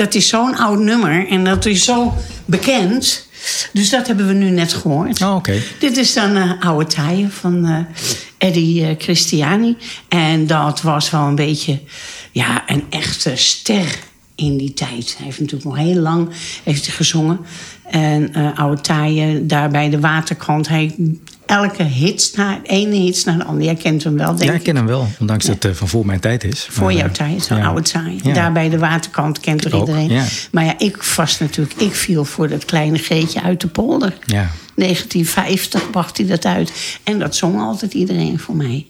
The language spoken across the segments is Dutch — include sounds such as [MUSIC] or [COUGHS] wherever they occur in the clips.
dat is zo'n oud nummer en dat is zo bekend. Dus dat hebben we nu net gehoord. Oh, oké. Dit is dan eh, Oude taaien van eh, Eddie eh, Christiani. En dat was wel een beetje ja, een echte ster in die tijd. Hij heeft natuurlijk nog heel lang heeft gezongen. En Oude taaien, daar bij de waterkant. Hij, elke hit, na, ene hit naar de andere. Jij kent hem wel, denk Ja, ik ken hem wel, ondanks dat het eh, van voor mijn tijd is. voor Maar, jouw eh, tijd, zo'n ja. oude taai. Ja. Daar bij de waterkant kent er Ik ook, iedereen. Maar ja, ik vast natuurlijk. Ik viel voor dat kleine Geetje uit de polder. Ja. 1950 bracht hij dat uit. En dat zong altijd iedereen voor mij.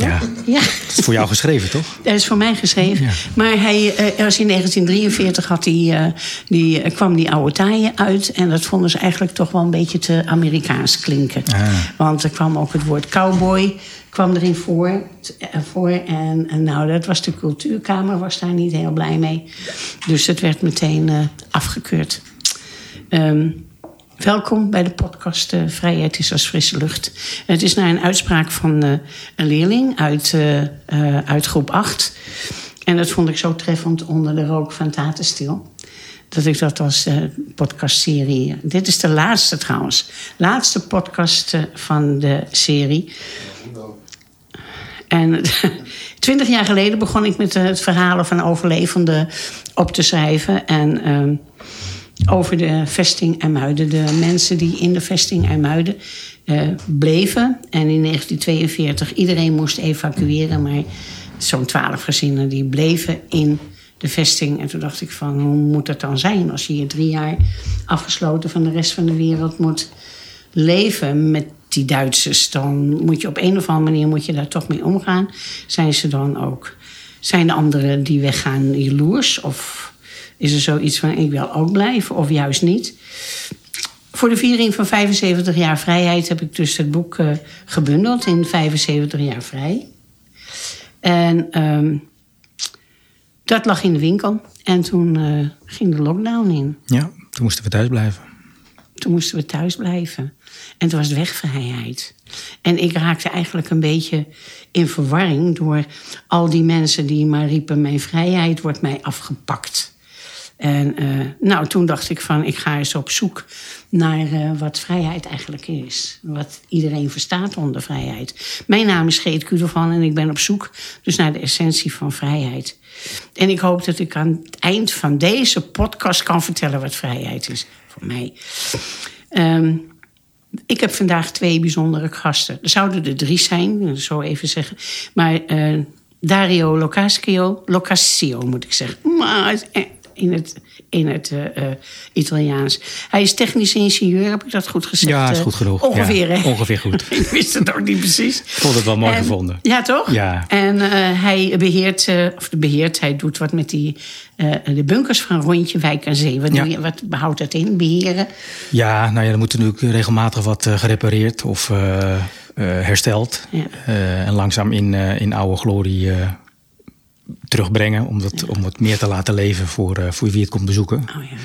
Ja. ja. Dat is voor jou geschreven, toch? Dat is voor mij geschreven. Ja. Maar hij, eh, was in 1943 had hij, eh, die, eh, kwam die oude taaien uit. En dat vonden ze eigenlijk toch wel een beetje te Amerikaans klinken. Ah. Want er kwam ook het woord cowboy kwam erin voor. voor en, en nou, dat was de cultuurkamer, was daar niet heel blij mee. Dus het werd meteen afgekeurd. Ehm, welkom bij de podcast eh, Vrijheid is als frisse lucht. Het is naar een uitspraak van eh, een leerling uit, eh, uit groep 8. En dat vond ik zo treffend onder de rook van Tatenstil. Dat ik dat als podcastserie... Dit is de laatste trouwens. Laatste podcast van de serie. En [LAUGHS] twintig jaar geleden begon ik met het verhalen van overlevenden op te schrijven. En ehm, over de vesting IJmuiden. De mensen die in de vesting IJmuiden eh bleven. En in 1942 iedereen moest evacueren. Maar zo'n twaalf gezinnen die bleven in de vesting. En toen dacht ik van, hoe moet dat dan zijn... als je hier drie jaar afgesloten van de rest van de wereld moet leven met die Duitsers, dan moet je op een of andere manier moet je daar toch mee omgaan. Zijn ze dan ook, zijn de anderen die weggaan jaloers? Of is er zoiets van ik wil ook blijven of juist niet? Voor de viering van 75 jaar vrijheid heb ik dus het boek eh, gebundeld in 75 jaar vrij. En ehm, dat lag in de winkel. En toen eh, ging de lockdown in. Ja, toen moesten we thuis blijven. Toen moesten we thuis blijven. En toen was het wegvrijheid. En ik raakte eigenlijk een beetje in verwarring door al die mensen die maar riepen: Mijn vrijheid wordt mij afgepakt. En eh, nou, toen dacht ik van, ik ga eens op zoek naar eh, wat vrijheid eigenlijk is. Wat iedereen verstaat onder vrijheid. Mijn naam is Geet Kudelvan en ik ben op zoek dus naar de essentie van vrijheid. En ik hoop dat ik aan het eind van deze podcast kan vertellen wat vrijheid is voor mij. Ehm, ik heb vandaag twee bijzondere gasten. Er zouden er drie zijn, dat zo even zeggen. Maar eh, Dario Locascio, Locascio moet ik zeggen. Maar in het, in het eh, eh, Italiaans. Hij is technisch ingenieur, heb ik dat goed gezegd? Ja, is Eh, goed genoeg. Ongeveer, Ja, hè? ongeveer goed. [LAUGHS] ik wist het ook niet precies. Ik vond het wel mooi En- gevonden. Ja, toch? Ja. En hij beheert, eh, of beheert, hij doet wat met die, de bunkers van Rondje Wijk en Zee. Wat, Ja. doe je- wat behoudt dat in, beheren? Ja, nou ja, er moet natuurlijk regelmatig wat gerepareerd of hersteld. Ja. En langzaam in, in oude glorie terugbrengen. Om, dat, om het meer te laten leven voor, eh, voor wie het komt bezoeken. Oh ja,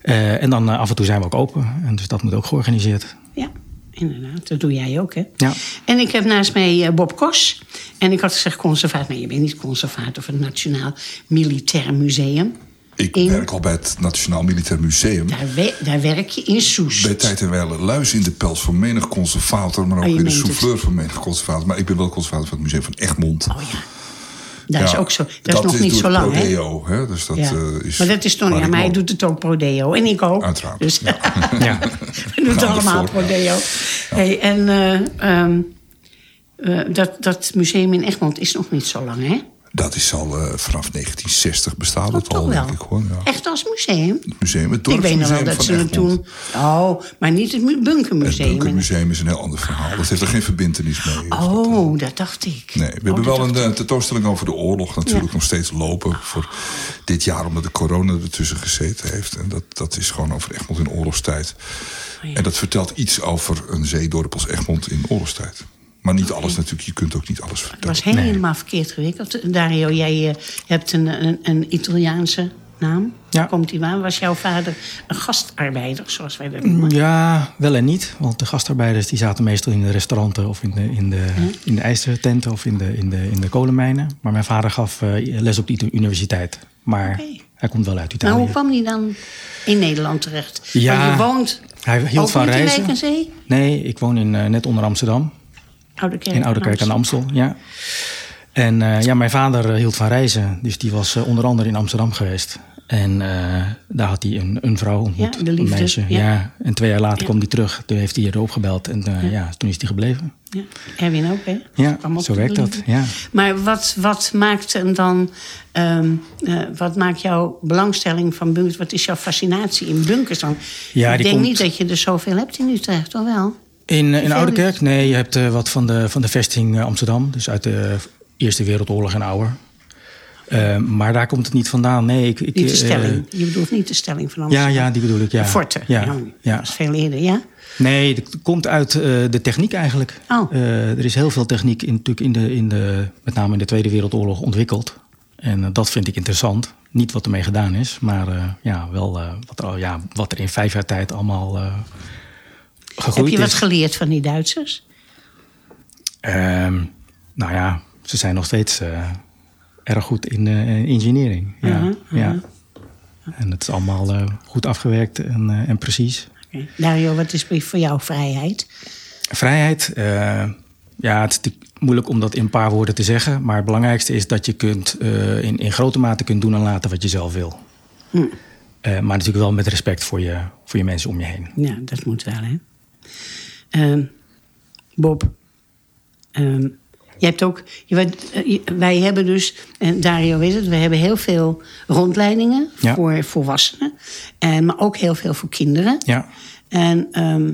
Eh, en dan eh, af en toe zijn we ook open. En dus dat moet ook georganiseerd. ja, inderdaad. Dat doe jij ook, hè? Ja. En ik heb naast mij eh, Bob Kos. En ik had gezegd conservator. Maar je bent niet conservator van het Nationaal Militair Museum. Ik In- werk al bij het Nationaal Militair Museum. Daar, we- daar werk je in Soest. Bij tijd en wijle luis in de pels van menig conservator, maar ook Oh, weer de het. souffleur van menig conservator. Maar ik ben wel conservator van het Museum van Egmond. Oh ja. Dat is ook zo. Dat, is nog niet zo lang, hè? Prodeo, hè? Dus dat Ja. eh, is. maar dat is toch waar ja, maar hij doet het ook Prodeo. En ik ook. Uiteraard, Dus ja. [LAUGHS] Ja. we doen het allemaal ervoor. Prodeo. Hey, en eh, ehm, eh, dat, dat museum in Egmond is nog niet zo lang, hè? Dat is al eh, vanaf 1960 bestaat Oh, het al, denk ik hoor. Ja. Echt als museum? Het museum, het Ik weet nog wel dat ze het toen... Oh, maar niet het mu- Het bunkermuseum. Bunkermuseum is een heel ander verhaal. Dat heeft er geen verbindenis mee. Oh, dat dacht ik. Nee, we Oh, hebben wel een eh, tentoonstelling over de oorlog natuurlijk Ja. nog steeds lopen voor dit jaar, omdat de corona ertussen gezeten heeft. En dat, dat is gewoon over Egmond in oorlogstijd. Oh, ja. En dat vertelt iets over een zeedorp als Egmond in oorlogstijd. Maar niet alles natuurlijk, je kunt ook niet alles Het vertellen. was helemaal verkeerd gewikkeld. Dario, jij eh, hebt een, een, een Italiaanse naam. Ja. Komt die aan? Was jouw vader een gastarbeider, zoals wij dat noemen? Ja, wel en niet. Want de gastarbeiders die zaten meestal in de restauranten of in de, in de, in de ijzertenten of in de, in, de, in de kolenmijnen. Maar mijn vader gaf eh, les op de universiteit. Maar hij komt wel uit Italië. Nou, hoe kwam die dan in Nederland terecht? Ja, Want je woont hij hield van reizen. Nee, ik woon in, eh, net onder Amsterdam. Oude Kerk In Ouderkerk aan de Amstel, ja. En eh, ja, mijn vader hield van reizen. Dus die was eh, onder andere in Amsterdam geweest. En eh, daar had hij een, een vrouw ontmoet. Ja, de liefde, Een meisje, ja. ja. En twee jaar later Ja. kwam hij terug. Toen heeft hij erop gebeld. En ja. toen is hij gebleven. Ja. Erwin ook, hè? Ja, zo werkt dat, ja. Maar wat, wat maakt hem dan... ehm, eh, wat maakt jouw belangstelling van bunkers? Wat is jouw fascinatie in bunkers dan? Ja, Ik denk komt- niet dat je er zoveel hebt in Utrecht, toch wel? In, eh, in Veel Ouderkerk? Nee, je hebt eh, wat van de, van de vesting eh, Amsterdam. Dus uit de Eerste Wereldoorlog en ouder. Eh, maar daar komt het niet vandaan. Nee, ik, ik, Niet de stelling. je bedoelt niet de stelling van ja, Amsterdam. ja, die bedoel ik. Ja. De forten. Ja, Ja, ja. Dat is veel eerder, ja? Nee, het komt uit de techniek eigenlijk. Oh. Er is heel veel techniek in, natuurlijk in de, in de, met name in de Tweede Wereldoorlog ontwikkeld. En dat vind ik interessant. Niet wat ermee gedaan is, maar ja, wel wat, er, al- ja, wat er in vijf jaar tijd allemaal gegroeid Heb je is. wat geleerd van die Duitsers? Ehm, nou ja, ze zijn nog steeds eh, erg goed in eh, engineering. Ja, Mhm, ja. En het is allemaal eh, goed afgewerkt en, en precies. Oké. Dario, wat is voor jou vrijheid? Vrijheid, ja, het is moeilijk om dat in een paar woorden te zeggen. Maar het belangrijkste is dat je kunt, in, in grote mate kunt doen en laten wat je zelf wil. Hm. Maar natuurlijk wel met respect voor je, voor je mensen om je heen. Ja, dat moet wel, hè? Ehm, Bob, ehm, je hebt ook... Je, eh, je- wij hebben dus, en Dario weet het... we hebben heel veel rondleidingen Ja. voor volwassenen. En, maar ook heel veel voor kinderen. Ja. En ehm,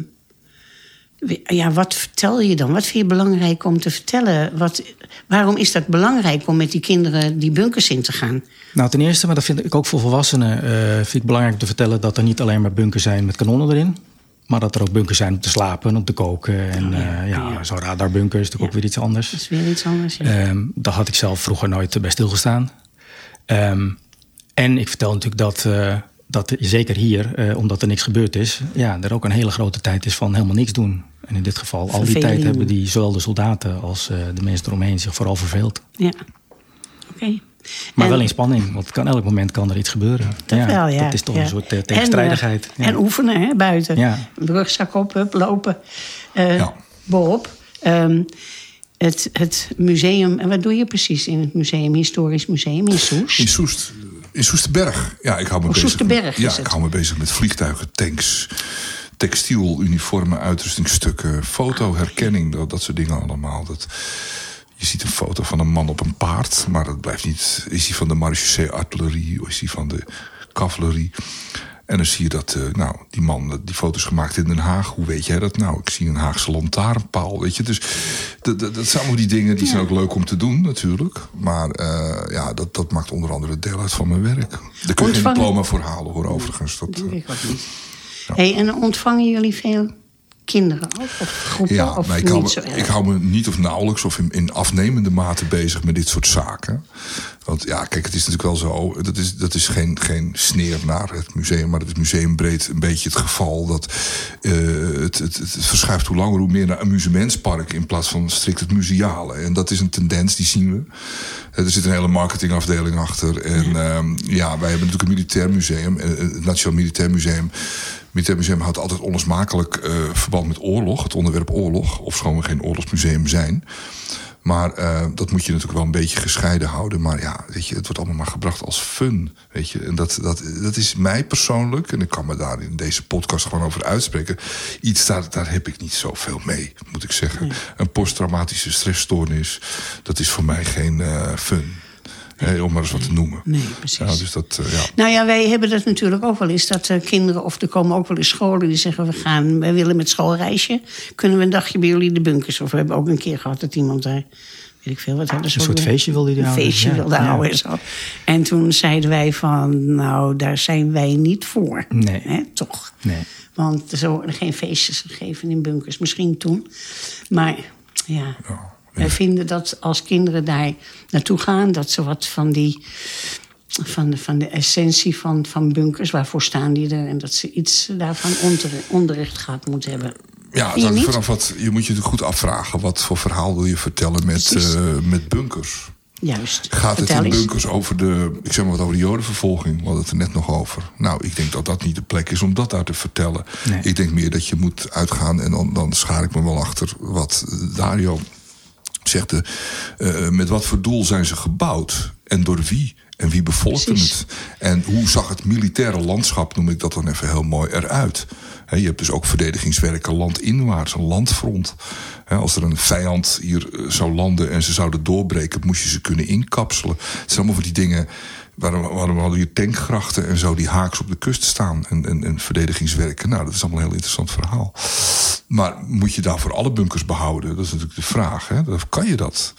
ja, wat vertel je dan? Wat vind je belangrijk om te vertellen? Wat, waarom is dat belangrijk om met die kinderen die bunkers in te gaan? Nou, ten eerste, maar dat vind ik ook voor volwassenen, eh, vind ik belangrijk om te vertellen dat er niet alleen maar bunkers zijn met kanonnen erin. Maar dat er ook bunkers zijn om te slapen en om te koken. En ja, ja, ja, ja. zo'n radarbunker is natuurlijk ook weer iets anders. Dat is weer iets anders. Ja. Ehm, daar had ik zelf vroeger nooit bij stilgestaan. Ehm, en ik vertel natuurlijk dat, eh, dat zeker hier, eh, omdat er niks gebeurd is, ja, er ook een hele grote tijd is van helemaal niks doen. En in dit geval, al die tijd hebben die zowel de soldaten als de mensen eromheen zich vooral verveeld. ja. Oké. Maar En- wel in spanning, want kan, elk moment kan er iets gebeuren. Dat wel, ja. Dat is toch ja. een soort eh, En, tegenstrijdigheid. eh, ja. En, oefenen, hè, buiten. Ja. Rugzak op, hup, lopen. Eh Ja. Bob, ehm, het, het museum... En wat doe je precies in het museum? Historisch museum in Soest? In Soest. In Soesterberg. Ja, ik hou me Oh, bezig. Soesterberg met, is ja, het. ik hou me bezig met vliegtuigen, tanks, textiel, uniformen, uitrustingstukken, fotoherkenning, dat, dat soort dingen allemaal. Dat, je ziet een foto van een man op een paard, maar dat blijft niet. Is hij van de marechaussee artillerie of is hij van de cavalerie? En dan zie je dat, eh, nou, die man, die foto is gemaakt in Den Haag. Hoe weet jij dat nou? Ik zie een Haagse lantaarnpaal, weet je. Dus dat, dat, dat zijn allemaal die dingen, die zijn ook leuk om te doen natuurlijk. Maar eh, ja, dat, dat maakt onder andere deel uit van mijn werk. Daar kun je geen diploma voor halen, hoor, overigens. Dat, eh, ook niet. Hey, en ontvangen jullie veel kinderen? Of groepen? ja, of ik niet hou, me, zo ik hou me niet of nauwelijks of in, in afnemende mate bezig met dit soort zaken. Want ja, kijk, het is natuurlijk wel zo. Dat is, dat is geen, geen sneer naar het museum, maar het is museumbreed een beetje het geval dat eh, het, het, het verschuift hoe langer hoe meer naar amusementspark in plaats van strikt het museale. En dat is een tendens, die zien we. Eh, Er zit een hele marketingafdeling achter. En ehm, ja, wij hebben natuurlijk een militair museum, eh, het Nationaal Militair Museum. Het Militair Museum houdt altijd onlosmakelijk eh, verband met oorlog, het onderwerp oorlog, of schoon we geen oorlogsmuseum zijn. Maar eh, dat moet je natuurlijk wel een beetje gescheiden houden. Maar ja, weet je, het wordt allemaal maar gebracht als fun. Weet je, en dat, dat, dat is mij persoonlijk, en ik kan me daar in deze podcast gewoon over uitspreken. Iets daar, daar heb ik niet zoveel mee, moet ik zeggen. Een posttraumatische stressstoornis, dat is voor mij geen eh, fun. Om maar eens wat te noemen. Nee, precies. Ja, dus dat, eh, ja. Nou ja, wij hebben dat natuurlijk ook wel eens. Dat eh, kinderen, of er komen ook wel eens scholen die zeggen... we gaan, wij willen met schoolreisje. Kunnen we een dagje bij jullie de bunkers? Of we hebben ook een keer gehad dat iemand daar... weet ik veel, wat hadden ze Een soort weer? feestje wilde die Een houden, feestje ja. wilde Ja. houden en zo. En toen zeiden wij van, nou, daar zijn wij niet voor. Nee. Hè, toch? Nee. Want er worden geen feestjes gegeven in bunkers. Misschien toen. Maar ja, wij vinden dat als kinderen daar naartoe gaan... dat ze wat van die... Van de, van de essentie van, van bunkers, waarvoor staan die er... en dat ze iets daarvan onder, onderricht gaat moeten hebben. Ja, dan vanaf wat, je moet je natuurlijk goed afvragen. Wat voor verhaal wil je vertellen met, eh, met bunkers? Juist. Gaat het in eens. bunkers over de, ik zeg maar wat over de jodenvervolging? We hadden het er net nog over. Nou, ik denk dat dat niet de plek is om dat daar te vertellen. Nee. Ik denk meer dat je moet uitgaan en dan, dan schaar ik me wel achter wat Dario zegt. eh, eh, met wat voor doel zijn ze gebouwd en door wie? En wie bevolkte het? En hoe zag het militaire landschap, noem ik dat dan even heel mooi, eruit? Je hebt dus ook verdedigingswerken landinwaarts, een landfront. Als er een vijand hier eh, zou landen en ze zouden doorbreken, moest je ze kunnen inkapselen. Het zijn allemaal van die dingen. Waarom, waarom hadden je tankgrachten en zo die haaks op de kust staan en, en, en verdedigingswerken? Nou, dat is allemaal een heel interessant verhaal. Maar moet je daarvoor alle bunkers behouden? Dat is natuurlijk de vraag. Hè? Dat- Kan je dat?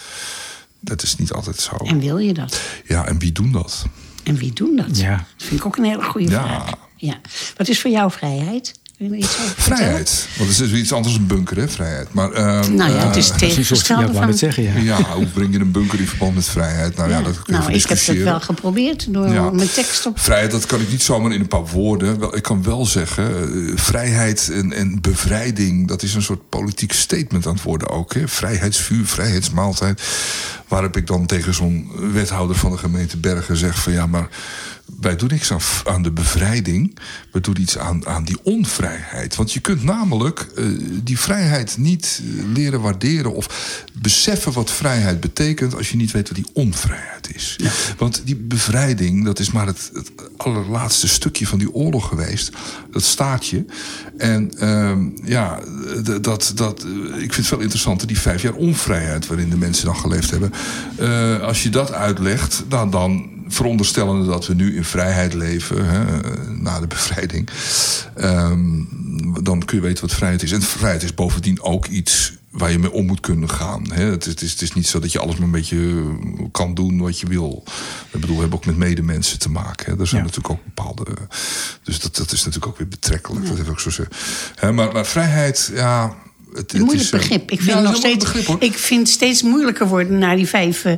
Dat is niet altijd zo. En wil je dat? Ja, en wie doen dat? En wie doen dat? Ja. Dat vind ik ook een hele goede Ja. vraag. Ja. Wat is voor jou vrijheid? Kun je iets over vertellen? Vrijheid. Want het is iets anders dan een bunker, hè? Vrijheid. Maar, ehm, Nou ja, het is eh, Dat tegengestelde wou van... net zeggen, ja. ja, hoe breng je een bunker in verband met vrijheid? Nou ja, Ja. dat kun je nou, ik heb het discussiëren. wel geprobeerd door Ja. mijn tekst op... Vrijheid, dat kan ik niet zomaar in een paar woorden. Wel, ik kan wel zeggen, eh, vrijheid en, en bevrijding... dat is een soort politiek statement aan het worden ook. Hè? Vrijheidsvuur, vrijheidsmaaltijd. Waar heb ik dan tegen zo'n wethouder van de gemeente Bergen gezegd... van ja, maar wij doen niks aan, aan de bevrijding. We doen iets aan, aan die onvrijheid. Want je kunt namelijk eh, die vrijheid niet eh, leren waarderen... of beseffen wat vrijheid betekent... als je niet weet wat die onvrijheid is. Want die bevrijding, dat is maar het, het allerlaatste stukje van die oorlog geweest. Dat staatje. En ehm, ja, dat, dat, eh, ik vind het wel interessant, die vijf jaar onvrijheid... waarin de mensen dan geleefd hebben. Eh, als je dat uitlegt, dan... dan veronderstellende dat we nu in vrijheid leven, hè, na de bevrijding, ehm, dan kun je weten wat vrijheid is. En vrijheid is bovendien ook iets waar je mee om moet kunnen gaan. Hè. Het, is, het, is, het is niet zo dat je alles maar een beetje kan doen wat je wil. Ik bedoel, we hebben ook met medemensen te maken. Hè. Er zijn Ja. natuurlijk ook bepaalde... Dus dat, dat is natuurlijk ook weer betrekkelijk. Dat heb ik zo zeggen. Hè, maar, maar vrijheid, ja... Het, Een moeilijk is, eh, begrip. Ik ja, vind, het is nog steeds, begrip, ik vind steeds moeilijker worden na die vijf, eh,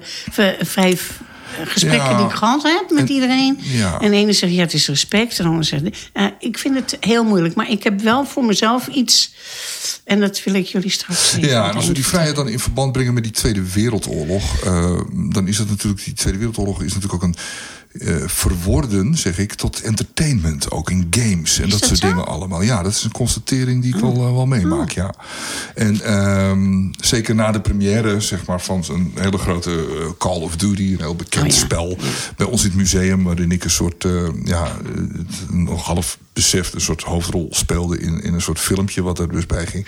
vijf eh, gesprekken Ja. die ik gehad heb met En- iedereen. ja. En de ene zegt ja, het is respect. En de ander zegt. ik vind het heel moeilijk. Maar ik heb wel voor mezelf iets. En dat wil ik jullie straks even Ja, en als we die vrijheid dan in verband brengen met die Tweede Wereldoorlog, dan is dat natuurlijk, die Tweede Wereldoorlog is natuurlijk ook een eh, verworden, zeg ik, tot entertainment, ook in games en Is dat, dat soort zo? dingen allemaal. Ja, dat is een constatering die ik wel, eh, wel meemaak, ja. En ehm, zeker na de première, zeg maar, van een hele grote eh, Call of Duty, een heel bekend Oh ja. spel, bij ons in het museum, waarin ik een soort, eh, ja, nog half beseft, een soort hoofdrol speelde in, in een soort filmpje wat er dus bij ging.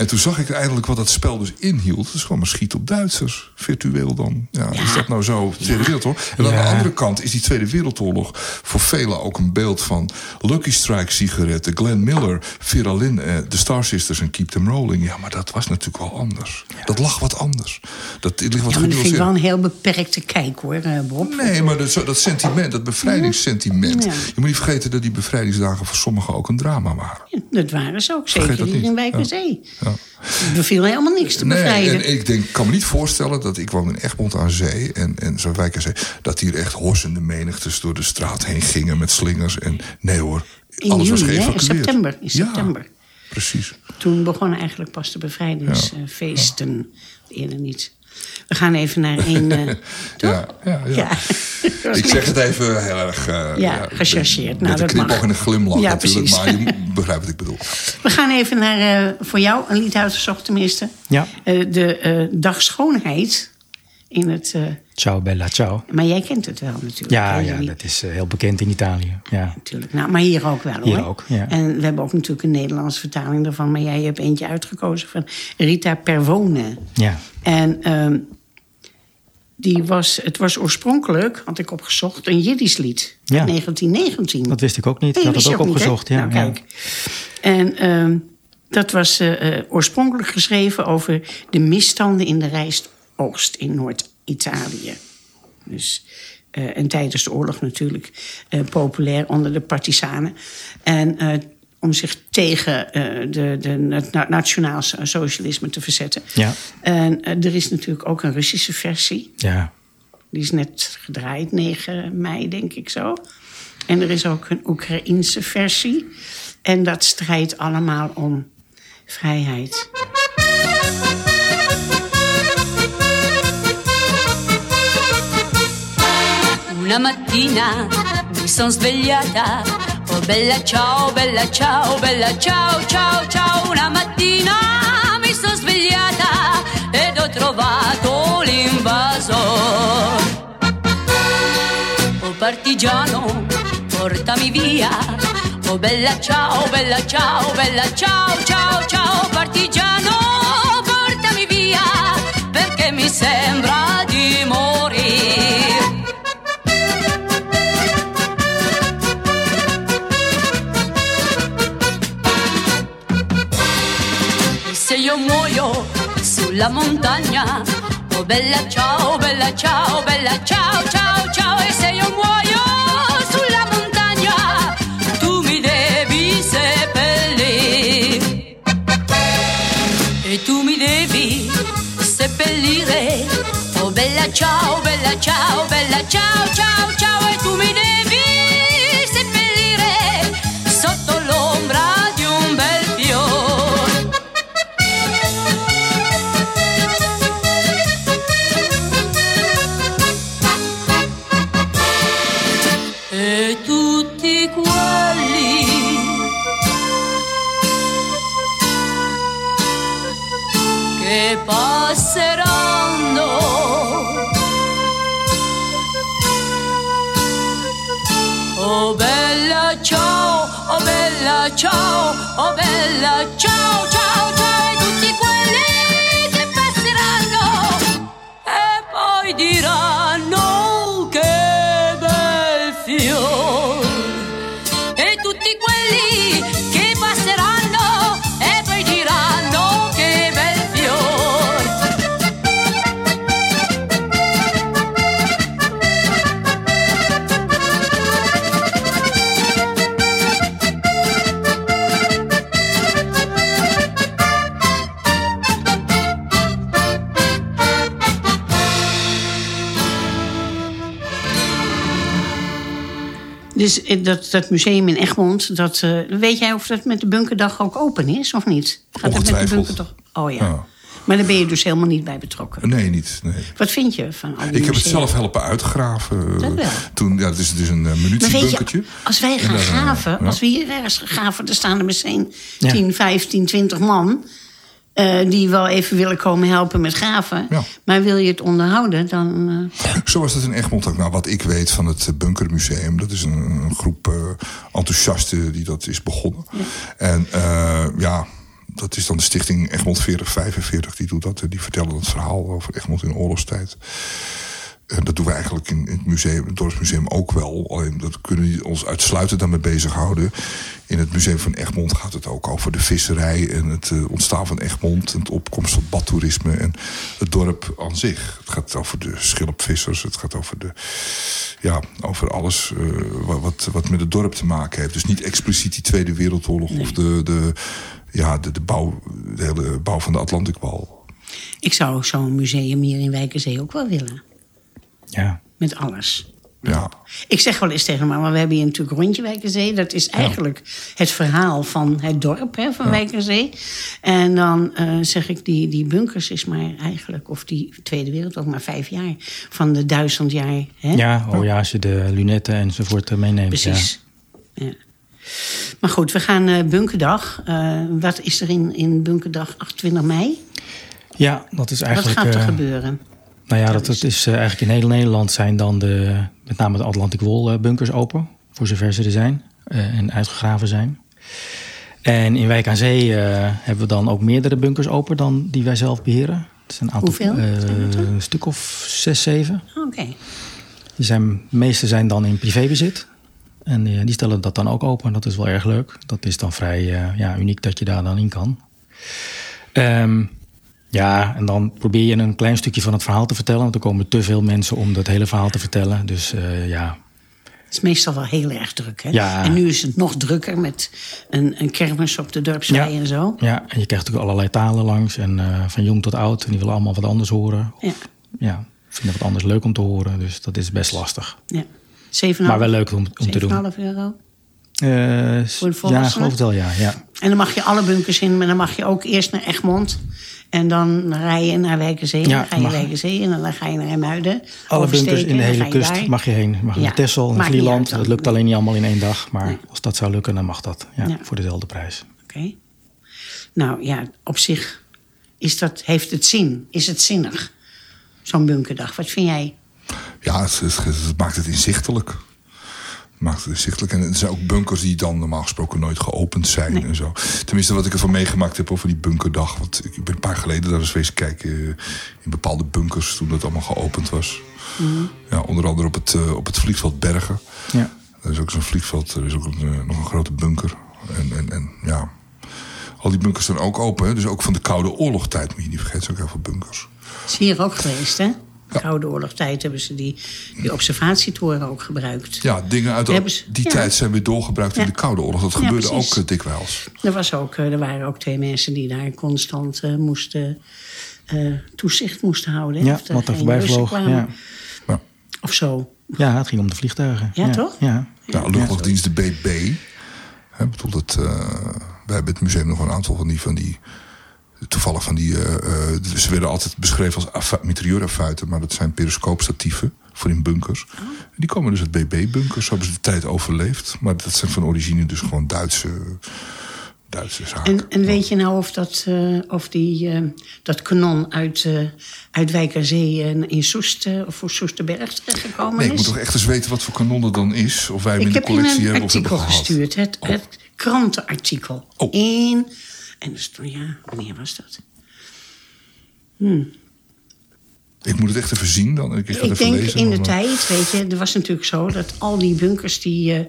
En toen zag ik eindelijk wat dat spel dus inhield. Het is gewoon maar schiet op Duitsers, virtueel dan. Ja, Is dat nou zo? Tweede Wereldoorlog. En aan de andere kant is die Tweede Wereldoorlog voor velen ook een beeld van Lucky Strike sigaretten, Glenn Miller, Vera Lynn, eh, de Star Sisters en Keep Them Rolling. Ja, maar dat was natuurlijk wel anders. Dat lag wat anders. Dat ligt wat Ja, maar dat vind ik wel een heel beperkte kijk hoor, eh, Bob. Nee, maar dat, dat sentiment, dat bevrijdingssentiment. Ja. Je moet niet vergeten dat die bevrijdingsdagen voor sommigen ook een drama waren. Dat waren ze ook, zeker hier niet. in Wijk Ja. Zee. Ja. Er beviel helemaal niks te Nee, bevrijden. en ik denk, kan me niet voorstellen dat ik woon in Egmond aan zee en, en zo'n wijk aan zee, dat hier echt horsende menigtes door de straat heen gingen met slingers. En nee hoor, In alles was hè? In geëvacueerd. september. In Ja, september. precies. Toen begonnen eigenlijk pas de bevrijdingsfeesten. Eerder niet. We gaan even naar een... eh, [LAUGHS] toch? Ja, ja, ja. [LAUGHS] Ik zeg het even heel erg... eh, Ja, gechargeerd. Met Nou, een dat knipoog mag. en een glimlach Ja, natuurlijk, precies. maar je [LAUGHS] begrijpt wat ik bedoel. We gaan even naar, eh, voor jou, een lied uitgezocht tenminste. Ja. Eh, de eh, Dag Schoonheid. In het, eh, Ciao Bella, ciao. maar jij kent het wel natuurlijk. Ja, hè, ja, dat is eh, heel bekend in Italië. Ja. Natuurlijk. Nou, maar hier ook wel Hier hoor. ook, ja. En we hebben ook natuurlijk een Nederlandse vertaling daarvan. Maar jij hebt eentje uitgekozen van Rita Pervone. ja. En ehm, die was, het was oorspronkelijk, had ik opgezocht, een Jiddisch lied. Ja. 1919. Dat wist ik ook niet. Nee, ik had het ook niet, opgezocht. ja, Nou, ja. kijk. En ehm, dat was eh, eh, oorspronkelijk geschreven over de misstanden in de rijstoogst in Noord-Italië. Dus, eh, en tijdens de oorlog natuurlijk eh, populair onder de partisanen. En eh, om zich tegen de, de, het na- nationaal socialisme te verzetten. Ja. En er is natuurlijk ook een Russische versie. Ja. Die is net gedraaid, 9 mei, denk ik zo. En er is ook een Oekraïense versie. En dat strijdt allemaal om vrijheid. Una mattina mi sono svegliata, oh bella ciao, bella ciao, bella ciao, ciao, ciao. Una mattina mi sono svegliata ed ho trovato l'invasor. Oh partigiano, portami via. Oh bella ciao, bella ciao, bella ciao, ciao, ciao. Partigiano, portami via, perché mi sembra sulla montagna, oh bella ciao, bella ciao, bella ciao, ciao, Dus eh, dat, dat museum in Egmond, dat, eh, weet jij of dat met de bunkerdag ook open is of niet? Gaat dat met de bunkerdag? Oh ja. Ja. Maar daar ben je dus helemaal niet bij betrokken. Nee, niet. Nee. Wat vind je van al die Ik heb het zelf helpen uitgraven. Dat wel. Toen, ja, het is, het is een Maar weet munitiebunkertje. je, als wij gaan eh, graven, ja. als we hier ergens gaan graven, dan staan er misschien Ja. 10, 15, 20 man. Eh, die wel even willen komen helpen met graven. Ja. Maar wil je het onderhouden, dan. eh, Zo was het in Egmond ook. Nou, wat ik weet van het eh, Bunkermuseum. Dat is een, een groep eh, enthousiasten die dat is begonnen. En ja, dat is dan de stichting Egmond 4045. Die doet dat. Die vertellen het verhaal over Egmond in oorlogstijd. En dat doen we eigenlijk in, het museum, het dorpsmuseum ook wel. Alleen dat kunnen we ons uitsluitend daarmee bezighouden. In het museum van Egmond gaat het ook over de visserij en het eh, ontstaan van Egmond. En het opkomst van badtoerisme en het dorp aan zich. Het gaat over de schilpvissers. Het gaat over, de, ja, over alles eh, wa- wat, wat met het dorp te maken heeft. Dus niet expliciet die Tweede Wereldoorlog of de, de, ja, de, de, bouw, de hele bouw van de Atlantikwal. ik zou zo'n museum hier in Wijkerzee ook wel willen. Ja. Met alles. Ja. Ik zeg wel eens tegen me, maar we hebben hier natuurlijk Rondje Wijkerzee. Dat is eigenlijk het verhaal van het dorp hè, van Wijkerzee. En dan eh, zeg ik, die, die bunkers is maar eigenlijk... of die Tweede Wereldoorlog maar vijf jaar. Van de duizend jaar. Hè? ja, oh ja, als je de lunetten enzovoort eh, meeneemt. Precies. Ja. Maar goed, we gaan eh, Bunkerdag. Wat is er in, in Bunkerdag 28 mei? Ja, ja dat is Wat eigenlijk... gaat er gebeuren? Nou ja, dat, dat is eh, eigenlijk in heel Nederland zijn dan de, met name de Atlantic Wall eh, bunkers open. Voor zover ze er zijn eh, en uitgegraven zijn. En in Wijk aan Zee hebben we dan ook meerdere bunkers open dan die wij zelf beheren. Het is een aantal, Hoeveel een stuk of zes, zeven. Oké. Die zijn, de meeste zijn dan in privébezit. En die stellen dat dan ook open. Dat is wel erg leuk. Dat is dan vrij ja, uniek dat je daar dan in kan. Ehm, ja, en dan probeer je een klein stukje van het verhaal te vertellen. Want er komen te veel mensen om dat hele verhaal te vertellen. Dus eh, ja, Het is meestal wel heel erg druk. Hè? Ja. En nu is het nog drukker met een, een kermis op de dorpswei en zo. Ja, en je krijgt natuurlijk allerlei talen langs. En eh, van jong tot oud. En die willen allemaal wat anders horen. Ja. Ja, vinden wat anders leuk om te horen. Dus dat is best lastig. ja. 7,5 Maar wel leuk om, om te doen. 7,5 euro. Voor de ja, geloof het wel, ja. ja. En dan mag je alle bunkers in, maar dan mag je ook eerst naar Egmond. En dan rij je naar Wijkenzee. Ja, dan ga je mag. Wijkenzee en dan ga je naar Hermuiden. Alle bunkers in de hele kust daar. mag je heen. Mag je Ja, naar Texel, naar Vlieland. Dat lukt alleen niet allemaal in één dag. Maar Nee. als dat zou lukken, dan mag dat. Ja, Ja. Voor dezelfde prijs. Oké. Nou ja, op zich is dat, heeft het zin. Is het zinnig? Zo'n bunkerdag. Wat vind jij? Ja, het, het- het maakt het inzichtelijk. Het maakt het inzichtelijk. En er zijn ook bunkers die dan normaal gesproken nooit geopend zijn en zo. Tenminste, wat ik ervan meegemaakt heb over die bunkerdag. Want ik ben een paar geleden daar eens geweest kijken eh, in bepaalde bunkers toen dat allemaal geopend was. Ja, onder andere op het, eh, op het vliegveld Bergen. Ja. Er is ook zo'n vliegveld, er is ook een, eh, nog een grote bunker. En, en, en ja, al die bunkers zijn ook open. Hè? Dus ook van de Koude Oorlogtijd moet je niet vergeten. Er zijn ook heel veel bunkers. is hier ook geweest, hè? Koude oorlogstijd hebben ze die, die observatietoren ook gebruikt. Ja, dingen uit ze- die ja. tijd zijn weer doorgebruikt in de Koude Oorlog. Dat Ja, gebeurde precies. ook eh, dikwijls. Er, was ook, eh, er waren ook twee mensen die daar constant eh, moesten, toezicht moesten houden. hè? Ja, wat er voorbij vloog. kwamen. Ja. Ja. Of zo. ja, het ging om de vliegtuigen. Ja, toch? Ja. Ja, luchtmachtdienst de BB. Hè, bedoel dat, eh, wij hebben het museum nog een aantal van die... Van die toevallig van die... eh, eh, ze werden altijd beschreven als mitrailleuraffuiten... maar dat zijn periscoopstatieven voor in bunkers. Oh. Die komen dus uit BB-bunkers. Zo hebben ze de tijd overleefd. Maar dat zijn van origine dus gewoon Duitse, Duitse zaken. En, en weet je nou of dat, eh, of die, dat kanon uit, eh uit Wijkerzee in Soest of voor Soesterberg terechtgekomen Nee, ik is? moet toch echt eens weten wat voor kanon er dan is. Of wij hem Ik in de heb collectie een hebben of hebben artikel gehad. gestuurd, het, het krantenartikel. Oh. In, en stond, ja, wanneer was dat? Ik moet het echt even zien dan. Ik, ga het Ik even denk lezen, in de tijd, weet je, er was natuurlijk zo dat al die bunkers die. eh,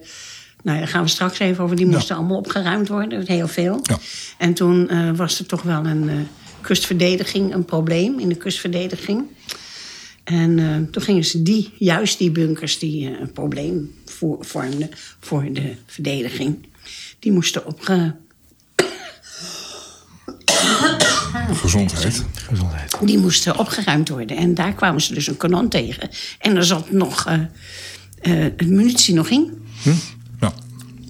nou, daar gaan we straks even over. Die moesten allemaal opgeruimd worden, heel veel. Ja. En toen eh, was er toch wel een eh, kustverdediging, een probleem in de kustverdediging. En toen gingen ze die, juist die bunkers die een probleem voor, vormden voor de verdediging, die moesten opge, [COUGHS] Gezondheid. Gezondheid. die moesten opgeruimd worden. En daar kwamen ze dus een kanon tegen. En er zat nog eh eh, munitie nog in. Ja.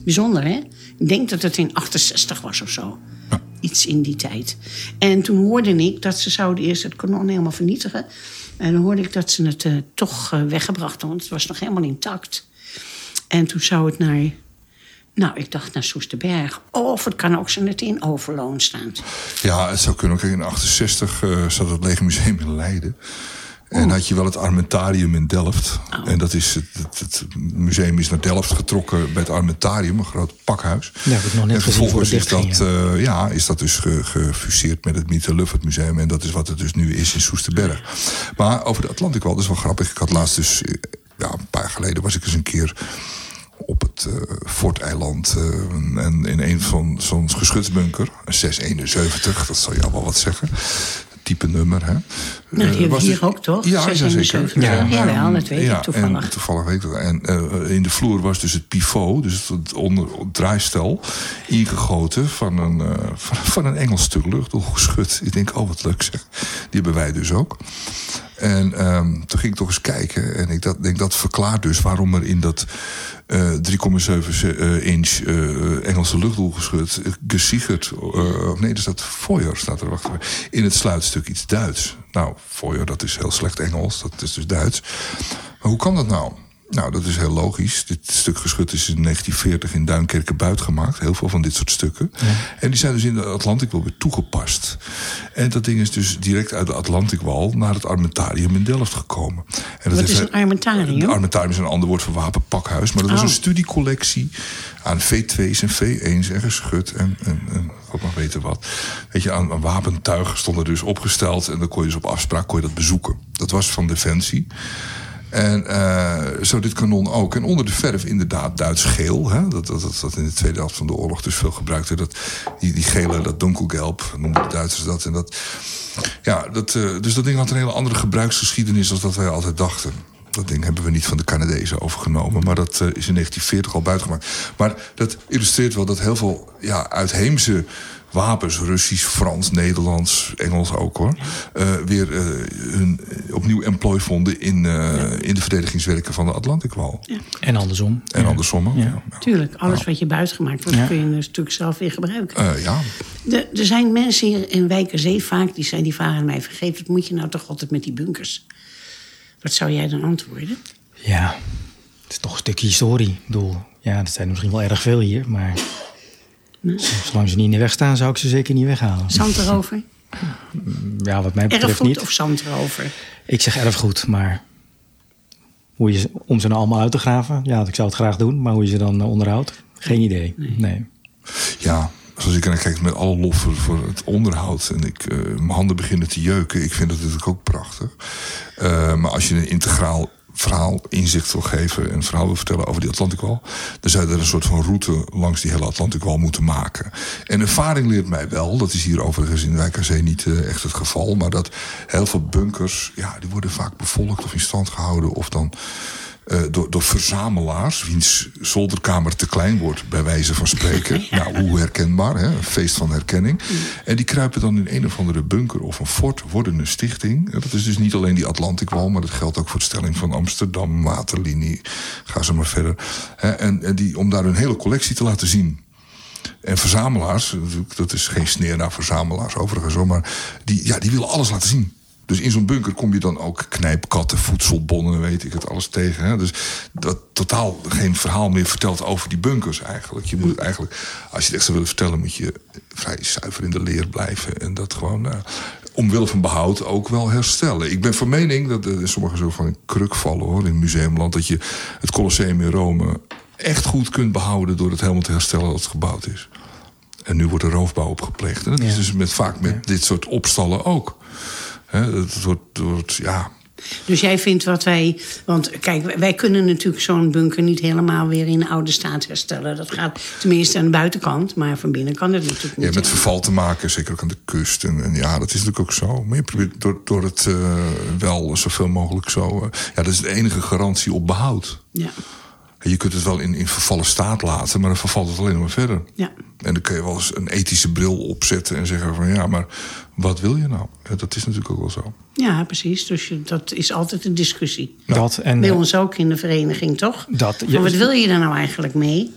Bijzonder, hè? Ik denk dat het in 68 was of zo. Ja. Iets in die tijd. En toen hoorde ik dat ze zouden eerst het kanon helemaal vernietigen. En dan hoorde ik dat ze het eh, toch weggebracht hadden. Want het was nog helemaal intact. En toen zou het naar... Nou, ik dacht naar Soesterberg. Of het kan ook zo net in Overloon staan. Ja, het zou kunnen. Kijk, in 68 eh, zat het Legermuseum in Leiden. En had je wel het Armentarium in Delft. En dat is het, het, het museum is naar Delft getrokken bij het Armentarium, een groot pakhuis. Ja, heb ik nog net en vervolgens is dat, eh, ja, is dat dus ge- gefuseerd met het Mieter Luffert Museum. En dat is wat het dus nu is in Soesterberg. Maar over de Atlantikwal, dat is wel grappig. Ik had laatst dus, eh, ja, een paar jaar geleden was ik eens een keer op het eh Forteiland. eh, en in een van zo'n geschutsbunker, een 671, dat zal je al wel wat zeggen. Type nummer, hè? Nou, die hebben we was hier dus- ook, toch? Ja, ja, zeker. 671. Ja. Jawel, dat weet ja, ik toevallig. En toevallig weet ik dat. En eh, in de vloer was dus het pivot, dus het onder het draaistel, ingegoten van een, eh, van, van een Engels stuk luchtdoelgeschut. Ik denk, oh wat leuk zeg. Die hebben wij dus ook. En ehm, toen ging ik toch eens kijken. En ik dat, denk dat verklaart dus waarom er in dat eh 3,7 eh, inch eh, Engelse luchtdoelgeschut gesicherd. eh, nee, er staat Foyer staat er wacht even, in het sluitstuk iets Duits. Nou, Foyer, dat is heel slecht Engels. Dat is dus Duits. Maar hoe kan dat nou? Nou, dat is heel logisch. Dit stuk geschut is in 1940 in Duinkerke buit gemaakt. Heel veel van dit soort stukken. En die zijn dus in de Atlantic wel weer toegepast. En dat ding is dus direct uit de Atlantikwal naar het Armentarium in Delft gekomen. En dat Wat is een armentarium? Een armentarium is een ander woord voor wapenpakhuis. Maar dat was Oh. een studiecollectie aan V2's en V1's en geschut en, en, en god mag weten wat. Weet je, aan, aan wapentuigen stonden dus opgesteld. En dan kon je dus op afspraak kon je dat bezoeken. Dat was van Defensie. En eh, zo dit kanon ook. En onder de verf inderdaad Duits geel. Hè? Dat, dat, dat, in de tweede helft van de oorlog dus veel gebruikt werd. Dat, die, die gele, dat donkelgelb, noemden de Duitsers dat. En dat ja, dat, eh, dus dat ding had een hele andere gebruiksgeschiedenis... dan dat wij altijd dachten. Dat ding hebben we niet van de Canadezen overgenomen. Maar dat eh, is in 1940 al buitengemaakt. Maar dat illustreert wel dat heel veel ja, uitheemse wapens... Russisch, Frans, Nederlands, Engels ook hoor... eh, weer eh, hun opnieuw employ vonden in, eh, in de verdedigingswerken van de Atlantikwal. En andersom. En andersom ook. Ja. Ja. Ja. Tuurlijk, alles wat je buiten gemaakt wordt, Ja. kun je natuurlijk zelf weer gebruiken. Eh, ja. De- er zijn mensen hier in Wijkerzee vaak die, zijn, die vragen aan mij... vergeet, wat moet je nou toch altijd met die bunkers? Wat zou jij dan antwoorden? Ja, het is toch een stukje historie. Ik bedoel, ja, dat zijn er misschien wel erg veel hier, maar zolang ze niet in de weg staan, zou ik ze zeker niet weghalen. Zand erover? Ja, wat mij betreft Erfgoed niet. of zand erover? Ik zeg erfgoed, maar hoe je ze, om ze nou allemaal uit te graven, ja, ik zou het graag doen, maar hoe je ze dan eh, onderhoudt, geen idee. Nee. Ja, zoals ik er naar kijk met alle lof voor, voor het onderhoud. En ik, eh, mijn handen beginnen te jeuken. Ik vind dat natuurlijk ook prachtig. Eh, maar als je een integraal verhaal inzicht wil geven... en een verhaal wil vertellen over die Atlantikwal... dan zou je er een soort van route langs die hele Atlantikwal moeten maken. En ervaring leert mij wel, dat is hier overigens in aan Zee niet eh, echt het geval... maar dat heel veel bunkers, ja, die worden vaak bevolkt of in stand gehouden... of dan eh, door, door verzamelaars, wiens zolderkamer te klein wordt, bij wijze van spreken. [LAUGHS] Nou, hoe herkenbaar, hè? een feest van herkenning. En die kruipen dan in een of andere bunker of een fort, worden een stichting. Dat is dus niet alleen die Atlantikwal, maar dat geldt ook voor de stelling van Amsterdam, Waterlinie, ga zo maar verder. Hè? En, en die, om daar hun hele collectie te laten zien. En verzamelaars, dat is geen sneer naar verzamelaars overigens, maar die, ja, die willen alles laten zien. Dus in zo'n bunker kom je dan ook knijpkatten, voedselbonnen, weet ik het, alles tegen. Hè? Dus dat totaal geen verhaal meer vertelt over die bunkers eigenlijk. Je moet het eigenlijk, als je het echt zou willen vertellen, moet je vrij zuiver in de leer blijven. En dat gewoon, eh, omwille van behoud, ook wel herstellen. Ik ben van mening, dat er sommigen zo van een kruk vallen hoor, in Museumland, dat je het Colosseum in Rome echt goed kunt behouden door het helemaal te herstellen dat het gebouwd is. En nu wordt er roofbouw op gepleegd. En dat is dus met, vaak met dit soort opstallen ook. Hè, het wordt, wordt, ja, Dus jij vindt wat wij... Want kijk, wij- kunnen natuurlijk zo'n bunker niet helemaal weer in oude staat herstellen. Dat gaat tenminste aan de buitenkant, maar van binnen kan het natuurlijk ja, niet. met verval te maken, zeker ook aan de kust. En, en ja, dat is natuurlijk ook zo. Maar je probeert door, door het eh, wel zoveel mogelijk zo... eh, ja, dat is de enige garantie op behoud. Ja, Je kunt het wel in, in vervallen staat laten, maar dan vervalt het alleen maar verder. ja. En dan kun je wel eens een ethische bril opzetten en zeggen van... ja, maar wat wil je nou? Ja, dat is natuurlijk ook wel zo. ja precies. Dus je, dat is altijd een discussie. Dat en, Bij ons ook in de vereniging, toch? Dat, ja, wat wil je daar nou eigenlijk mee?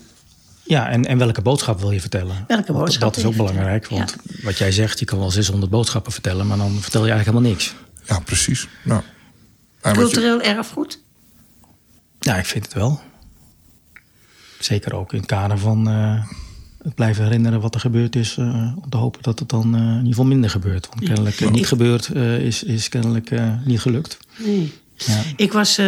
ja, en, en welke boodschap wil je vertellen? Welke Want boodschap Dat is ook belangrijk, want wat jij zegt, je kan wel 600 boodschappen vertellen, maar dan vertel je eigenlijk helemaal niks. Ja, precies. Nou, je- Cultureel erfgoed? Ja, ik vind het wel. Zeker ook in het kader van eh, het blijven herinneren wat er gebeurd is. eh, om te hopen dat het dan eh, in ieder geval minder gebeurt. Want kennelijk niet gebeurd eh, is, is kennelijk niet gelukt. Nee. Ja. Ik was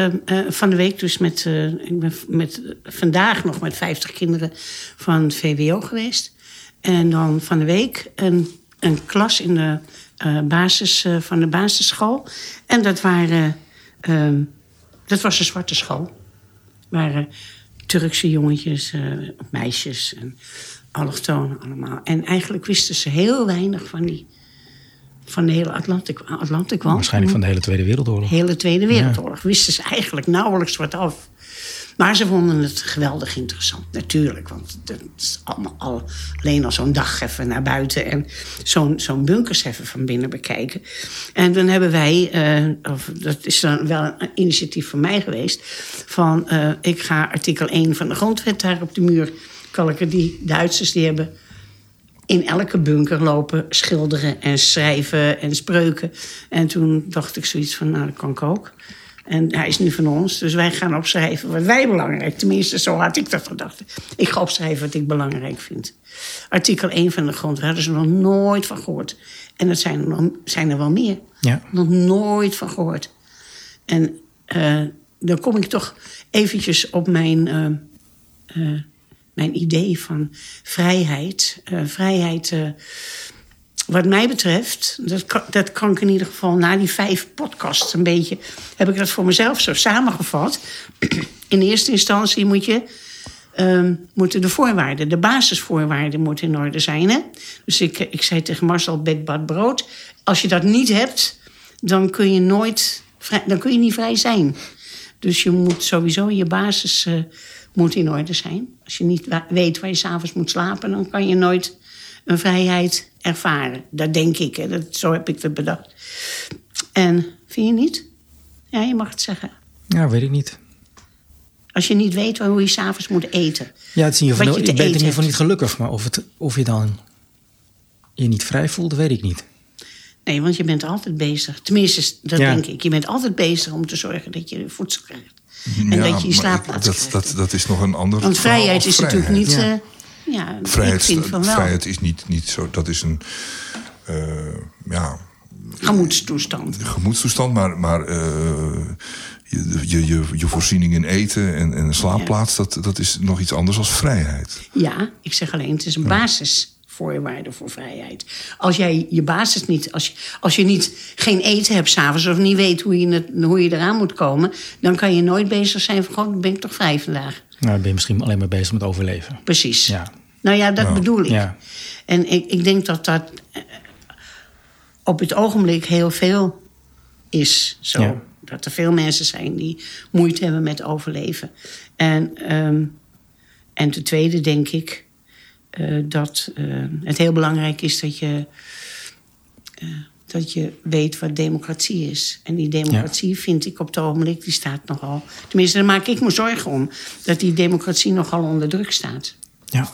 van de week dus met, ik ben met, vandaag nog met 50 kinderen van VWO geweest. En dan van de week een, een klas in de basis, van de basisschool. En dat waren, eh, dat was een zwarte school. waren Turkse jongetjes, eh, meisjes en allochtonen allemaal. En eigenlijk wisten ze heel weinig van die van de hele Atlantikwal. Waarschijnlijk van de hele Tweede Wereldoorlog. hele Tweede Wereldoorlog. Wisten ze eigenlijk nauwelijks wat af. Maar ze vonden het geweldig interessant, natuurlijk. Want het is allemaal al, alleen al zo'n dag even naar buiten... en zo'n zo'n bunkers even van binnen bekijken. En dan hebben wij, eh, of dat is dan wel een initiatief van mij geweest... van eh, ik ga artikel 1 van de grondwet daar op de muur kalken. Die Duitsers die hebben in elke bunker lopen schilderen en schrijven en spreuken. En toen dacht ik zoiets van, nou, dat kan ik ook. En hij is nu van ons, dus wij gaan opschrijven wat wij belangrijk... tenminste, zo had ik dat gedacht. Ik ga opschrijven wat ik belangrijk vind. Artikel 1 van de grond, daar hadden ze nog nooit van gehoord. En dat zijn er, nog, zijn er wel meer. Ja. Nog nooit van gehoord. En eh, dan kom ik toch eventjes op mijn, eh, eh, mijn idee van vrijheid. Vrijheid, wat mij betreft, dat kan, dat kan ik in ieder geval na die vijf podcasts een beetje... heb ik dat voor mezelf zo samengevat. [CLEARS THROAT] In eerste instantie moet je ehm, moeten de voorwaarden, de basisvoorwaarden moeten in orde zijn. Hè? Dus ik, ik zei tegen Marcel, bed, bad, brood. Als je dat niet hebt, dan kun je nooit dan kun je niet vrij zijn. Dus je moet sowieso je basis eh, moet in orde zijn. Als je niet weet waar je s'avonds moet slapen, dan kan je nooit een vrijheid ervaren. Dat denk ik, hè. Dat, zo heb ik het bedacht. En vind je niet? Ja, je mag het zeggen. Ja, weet ik niet. Als je niet weet hoe je s'avonds moet eten. Ja, het is in ieder geval, je ik ben in ieder geval niet gelukkig. Maar of, het, of je dan je niet vrij voelt, weet ik niet. Nee, want je bent altijd bezig. Tenminste, dat Ja. denk ik. Je bent altijd bezig om te zorgen dat je voedsel krijgt. En Ja, dat je je slaapplaats dat, krijgt. dat, dat is nog een ander Want verhaal vrijheid is natuurlijk niet... Ja. eh, ja, Vrijheid, ik vind van wel. vrijheid is niet, niet zo. Dat is een. eh, ja, Gemoedstoestand. gemoedstoestand, maar, maar eh, je, je, je, je voorziening in eten en, en een slaapplaats, dat, dat is nog iets anders als vrijheid. Ja, ik zeg alleen, het is een basisvoorwaarde voor vrijheid. Als jij je basis niet, als je, als je niet geen eten hebt s'avonds of niet weet hoe je, het, hoe je eraan moet komen, dan kan je nooit bezig zijn van, goh, dan ben ik toch vrij vandaag. Nou, dan ben je misschien alleen maar bezig met overleven. Precies. Ja. Nou ja, dat bedoel ik. Ja. En ik, ik denk dat dat eh, op het ogenblik heel veel is. Zo. Ja. Dat er veel mensen zijn die moeite hebben met overleven. En, ehm, en ten tweede denk ik eh, dat eh, het heel belangrijk is dat je, dat je weet wat democratie is. En die democratie vind ik op het ogenblik, die staat nogal... Tenminste, daar maak ik me zorgen om. Dat die democratie nogal onder druk staat. Ja.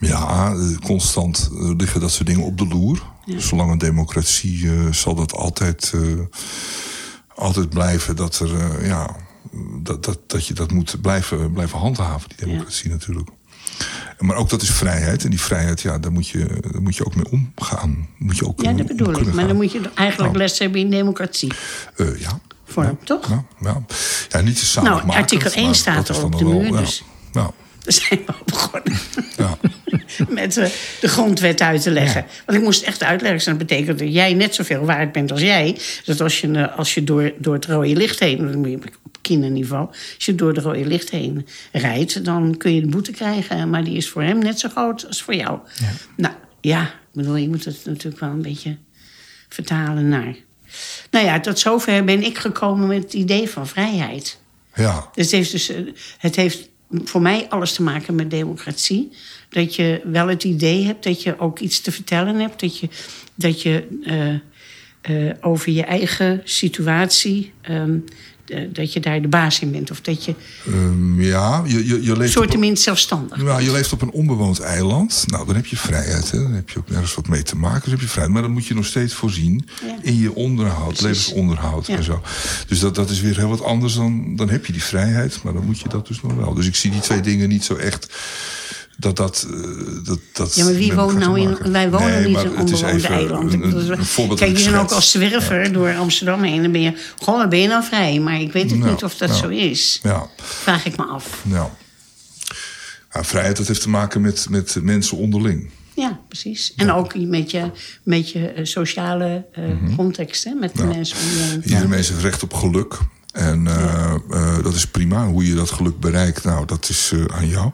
Ja, eh, constant eh, liggen dat soort dingen op de loer. Zolang een democratie eh, zal dat altijd, altijd blijven. Dat, er, ja, dat, dat, dat je dat moet blijven, blijven handhaven, die democratie natuurlijk. Maar ook dat is vrijheid. En die vrijheid, ja, daar moet je, daar moet je ook mee omgaan. Moet je ook Ja, dat bedoel ik. Maar dan moet je eigenlijk Nou. les hebben in democratie. Ja. Vorm, toch? Ja, ja. ja, niet te zaligmakend, Nou, artikel 1 maar staat er op de muur, ja. dus. Ja, [LAUGHS] Daar zijn we al begonnen. ja. Met eh, de grondwet uit te leggen. Want ik moest echt uitleggen. Dat betekent dat jij net zoveel waard bent als jij. Dat als je, eh, als je door, door het rode licht heen... op kinderniveau... als je door het rode licht heen rijdt... dan kun je de boete krijgen. Maar die is voor hem net zo groot als voor jou. Nou, ja. Ik bedoel, je moet het natuurlijk wel een beetje vertalen naar... Nou ja, tot zover ben ik gekomen met het idee van vrijheid. ja. Dus het heeft, dus, eh, het heeft voor mij alles te maken met democratie. Dat je wel het idee hebt dat je ook iets te vertellen hebt. Dat je, dat je eh, eh, over je eigen situatie. ehm, eh, dat je daar de baas in bent. Of dat je Ehm, ja, je, je, je leeft op, soort minst zelfstandig ja, je leeft op een onbewoond eiland. Nou, dan heb je vrijheid. Hè? Dan heb je ook nergens wat mee te maken. Dus heb je vrijheid. Maar dan moet je nog steeds voorzien Ja. in je onderhoud, levensonderhoud Ja. en zo. Dus dat, dat is weer heel wat anders dan... Dan heb je die vrijheid, maar dan moet je dat dus nog wel. Dus ik zie die twee dingen niet zo echt... Dat dat, eh, dat, dat Ja, maar wie woont nou in... Wij wonen Nee, niet in onbewoonde eiland. Een, een, een Kijk, je bent ook als zwerver door Amsterdam heen. Dan ben je... Goh, dan ben je nou vrij. Maar ik weet het Nou, niet of dat nou. zo is. Ja. Vraag ik me af. Ja. Ja, vrijheid dat heeft te maken met, met mensen onderling. Ja, precies. En ook met je, met je eh, sociale eh, context, hè? met de. Ja. mensen om je heen. Heeft recht op geluk. En eh, eh, dat is prima. Hoe je dat geluk bereikt, nou, dat is eh, aan jou.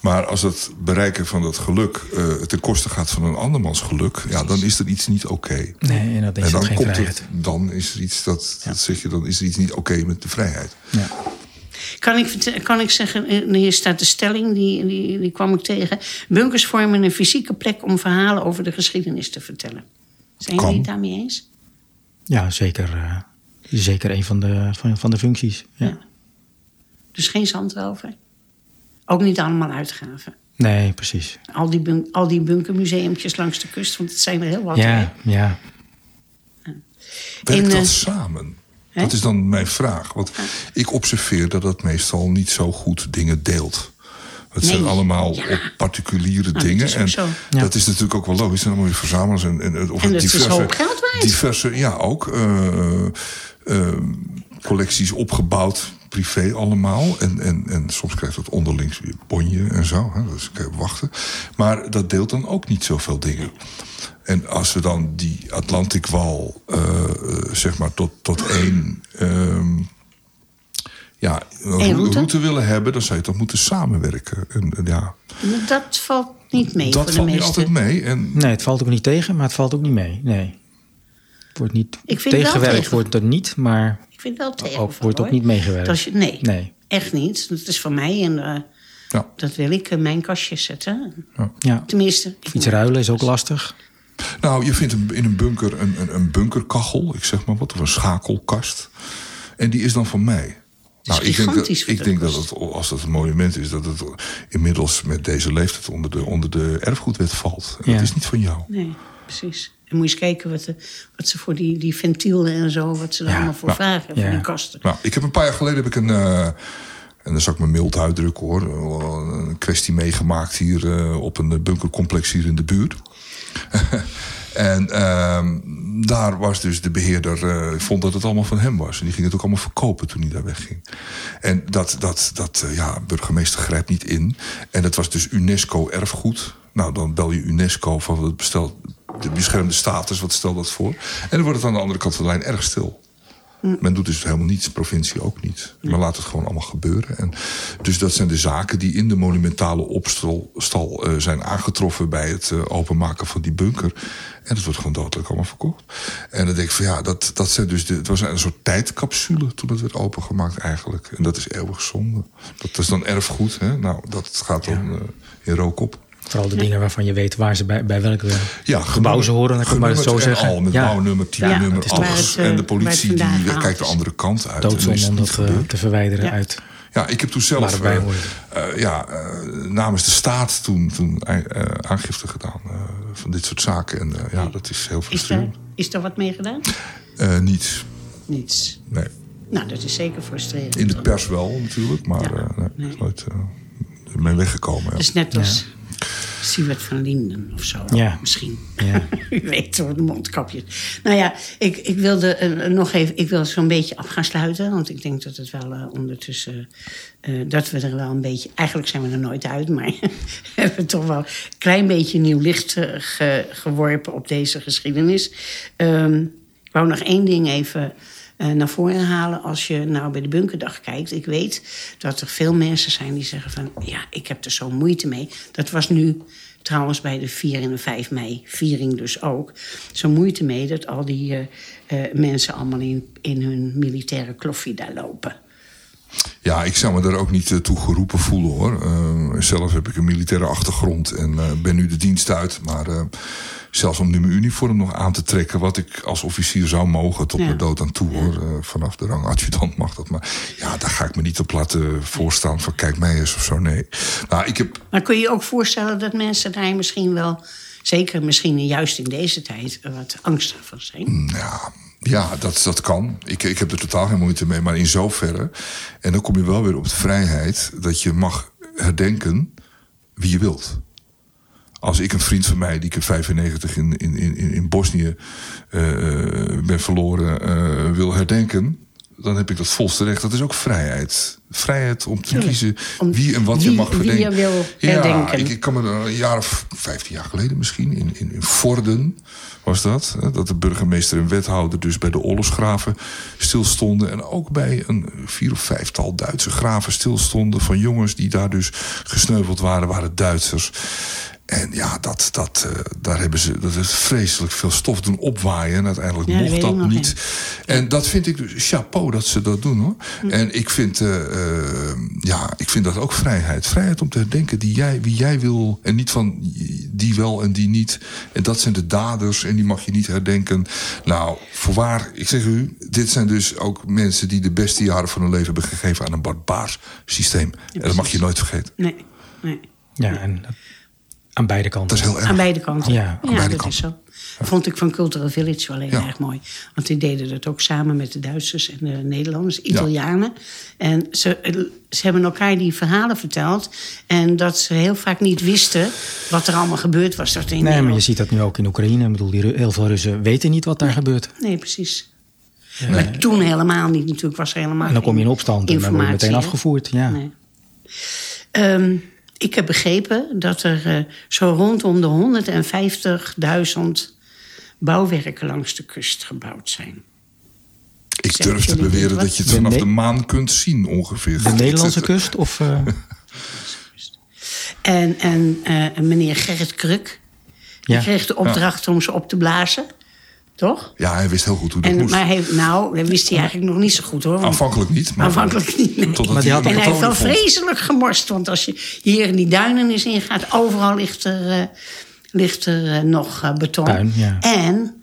Maar als het bereiken van dat geluk eh, ten koste gaat van een andermans geluk... Ja, dan is er iets niet oké. Nee, en dat is En dan geen komt vrijheid. het, dan is er iets dat, dat zeg je, dan is er iets niet oké met de vrijheid. Ja. Kan ik, kan ik zeggen, hier staat de stelling, die, die, die kwam ik tegen. Bunkers vormen een fysieke plek om verhalen over de geschiedenis te vertellen. Zijn Kan. jullie het daarmee eens? Ja, zeker, eh, zeker een van de, van, van de functies. Ja. Ja. Dus geen zand erover. Ook niet allemaal uitgaven. Nee, precies. Al die, bunk, al die bunkermuseumpjes langs de kust, want het zijn er heel wat. hè? Ja, ja. Werkt In, dat eh, samen? Hè? Dat is dan mijn vraag. Want ik observeer dat dat meestal niet zo goed dingen deelt. Het zijn allemaal ja. op particuliere dat dingen. is ook en. Ja. dat is natuurlijk ook wel logisch. Zijn allemaal weer verzamelaars. En, en, of En het is hoog geld waard. Diverse, ja, ook. eh, collecties opgebouwd, privé allemaal. En, en, en soms krijgt het onderlings weer bonje en zo. Hè, dus kan je wachten. Maar dat deelt dan ook niet zoveel dingen. En als we dan die Atlantikwal, eh, eh, zeg maar, tot, tot één... ehm, ja, een route. route? willen hebben, dan zou je toch moeten samenwerken. En, en ja, Dat valt niet mee dat voor de valt niet meeste. altijd mee. En Nee, het valt ook niet tegen, maar het valt ook niet mee. Nee. Wordt niet Ik vind wel tegengewerkt, tegen. wordt er niet, maar Ik vind wel tegen. ook, wordt ook niet meegewerkt. Als je, nee, Nee. echt niet. Dat is van mij en eh, ja, dat wil ik in mijn kastje zetten. Ja. Tenminste. Iets ruilen is ook lastig. Nou, je vindt in een bunker een, een, een bunkerkachel, ik zeg maar wat, of een schakelkast. En die is dan van mij. Nou, ik denk, dat, ik denk dat dat het, als dat een monument is, dat het inmiddels met deze leeftijd onder de, onder de erfgoedwet valt. En Ja. Dat is niet van jou. Nee, precies. En moet je eens kijken wat, de, wat ze voor die, die ventielen en zo, wat ze er Ja, allemaal voor nou, vragen, voor ja. die kasten. Nou, ik heb een paar jaar geleden heb ik een. eh, en dan zal ik me mild uitdrukken hoor. Een kwestie meegemaakt hier eh, op een bunkercomplex hier in de buurt. [LAUGHS] en ehm, daar was dus de beheerder, eh, vond dat het allemaal van hem was. En die ging het ook allemaal verkopen toen hij daar wegging. En dat, dat, dat ja, burgemeester grijpt niet in. En dat was dus UNESCO-erfgoed. Nou, dan bel je UNESCO van het bestel, de beschermde status, wat stelt dat voor? En dan wordt het aan de andere kant van de lijn erg stil. Men doet dus helemaal niets, provincie ook niet. Men laat het gewoon allemaal gebeuren. En dus dat zijn de zaken die in de monumentale opstal stal, eh, zijn aangetroffen bij het eh, openmaken van die bunker. En dat wordt gewoon dodelijk allemaal verkocht. En dan denk ik van ja, dat, dat zijn dus de, het was een soort tijdcapsule toen het werd opengemaakt eigenlijk. En dat is eeuwig zonde. Dat is dan erfgoed. Hè? Nou, dat gaat dan eh, in rook op. Vooral de dingen waarvan je weet waar ze bij, bij welke Ja, gebouw ze horen, ik maar het zo zeggen. Al, met Ja. bouwnummer, Ja, is toch alles. het, eh, en de waar politie die gehaald kijkt de andere kant uit. Dan doodzonde om dat eh, gebeurd. te verwijderen Ja. uit. Ja, ik heb toen zelf eh, eh, ja, eh, namens de staat toen, toen eh, aangifte gedaan eh, van dit soort zaken. En eh, ja, dat is heel frustrerend. is daar wat mee gedaan? Eh, niets. Niets. Nee. Nou, dat is zeker frustrerend. In de pers wel natuurlijk, maar Ja. eh, nee, Nee. is nooit eh, mee weggekomen. Ja. Dat is net als Siewert van Linden of zo. Ja. Misschien. Ja. [LAUGHS] U weet, door de mondkapjes. Nou ja, ik, ik wilde eh, nog even... Ik wil zo'n beetje af gaan sluiten. Want ik denk dat het wel eh, ondertussen... eh, dat we er wel een beetje... Eigenlijk zijn we er nooit uit, maar... [LAUGHS] hebben we toch wel een klein beetje nieuw licht ge- geworpen op deze geschiedenis. Ehm, ik wou nog één ding even naar voren halen. Als je nou bij de bunkerdag kijkt. Ik weet dat er veel mensen zijn die zeggen van... ja, ik heb er zo moeite mee. Dat was nu trouwens bij de 4 en de 5 mei viering dus ook. Zo moeite mee dat al die eh, eh, mensen allemaal in, in hun militaire kloffie daar lopen. Ja, ik zou me daar ook niet eh, toe geroepen voelen hoor. Eh, zelf heb ik een militaire achtergrond en eh, ben nu de dienst uit. Maar zelfs om nu mijn uniform nog aan te trekken, wat ik als officier zou mogen tot Ja. mijn dood aan toe hoor. Vanaf de rang adjudant mag dat. Maar ja, daar ga ik me niet op laten voorstaan van kijk mij eens of zo. Nee. Nou, ik heb Maar kun je je ook voorstellen dat mensen daar misschien wel... zeker misschien juist in deze tijd wat angstig van zijn? Ja, ja dat, dat kan. Ik, ik heb er totaal geen moeite mee. Maar in zoverre. En dan kom je wel weer op de vrijheid. dat je mag herdenken wie je wilt. Als ik een vriend van mij, die ik in 95 in, in, in, in Bosnië eh, ben verloren, eh, wil herdenken. Dan heb ik dat volste recht. Dat is ook vrijheid. Vrijheid om te kiezen Om wie en wat je wie- mag wie herdenken. je wil Ja, ik, ik kan me een jaar of 15 jaar geleden misschien, in, in, in Vorden was dat. Dat de burgemeester en wethouder dus bij de oorlogsgraven stilstonden. En ook bij een vier of vijftal Duitse graven stilstonden. Van jongens die daar dus gesneuveld waren, waren Duitsers. En ja, dat, dat, eh, daar hebben ze dat is vreselijk veel stof doen opwaaien. En uiteindelijk Ja, mocht dat niet. En dat vind ik dus chapeau dat ze dat doen hoor. Hm. En ik vind, eh, eh, ja, ik vind dat ook vrijheid. Vrijheid om te herdenken die jij, wie jij wil. En niet van die wel en die niet. En dat zijn de daders en die mag je niet herdenken. Nou, voorwaar, ik zeg u, dit zijn dus ook mensen die de beste jaren van hun leven hebben gegeven aan een barbaars systeem. en dat mag je nooit vergeten. Nee, nee. Ja, en dat Aan beide kanten. Dat is heel erg. Aan beide kanten. Ja, aan beide dat kanten. is zo. Vond ik van Cultural Village wel heel Ja. erg mooi. Want die deden dat ook samen met de Duitsers en de Nederlanders, Italianen. En ze, ze hebben elkaar die verhalen verteld. En dat ze heel vaak niet wisten wat er allemaal gebeurd was. Dat in Nee, maar je ziet dat nu ook in Oekraïne. Ik bedoel, heel veel Russen weten niet wat daar gebeurt. Nee, precies. Maar toen helemaal niet. Ik heb begrepen dat er eh, zo rondom de 150.000 bouwwerken langs de kust gebouwd zijn. Ik Zeg, durf te beweren dat je het vanaf De maan kunt zien ongeveer. De Nederlandse kust of... eh, [LAUGHS] En, en eh, meneer Gerrit Kruk, die Ja. kreeg de opdracht om ze op te blazen. Toch? Ja, hij wist heel goed hoe dat En, moest. maar hij, nou, dat wist hij eigenlijk nog niet zo goed hoor. want- Aanvankelijk niet. Maar Aanvankelijk niet. nee. Totdat Maar die hij had En hij heeft wel vreselijk gemorst. Want als je hier in die duinen eens ingaat, overal ligt er, eh, ligt er eh, nog eh, beton. Puin, ja. En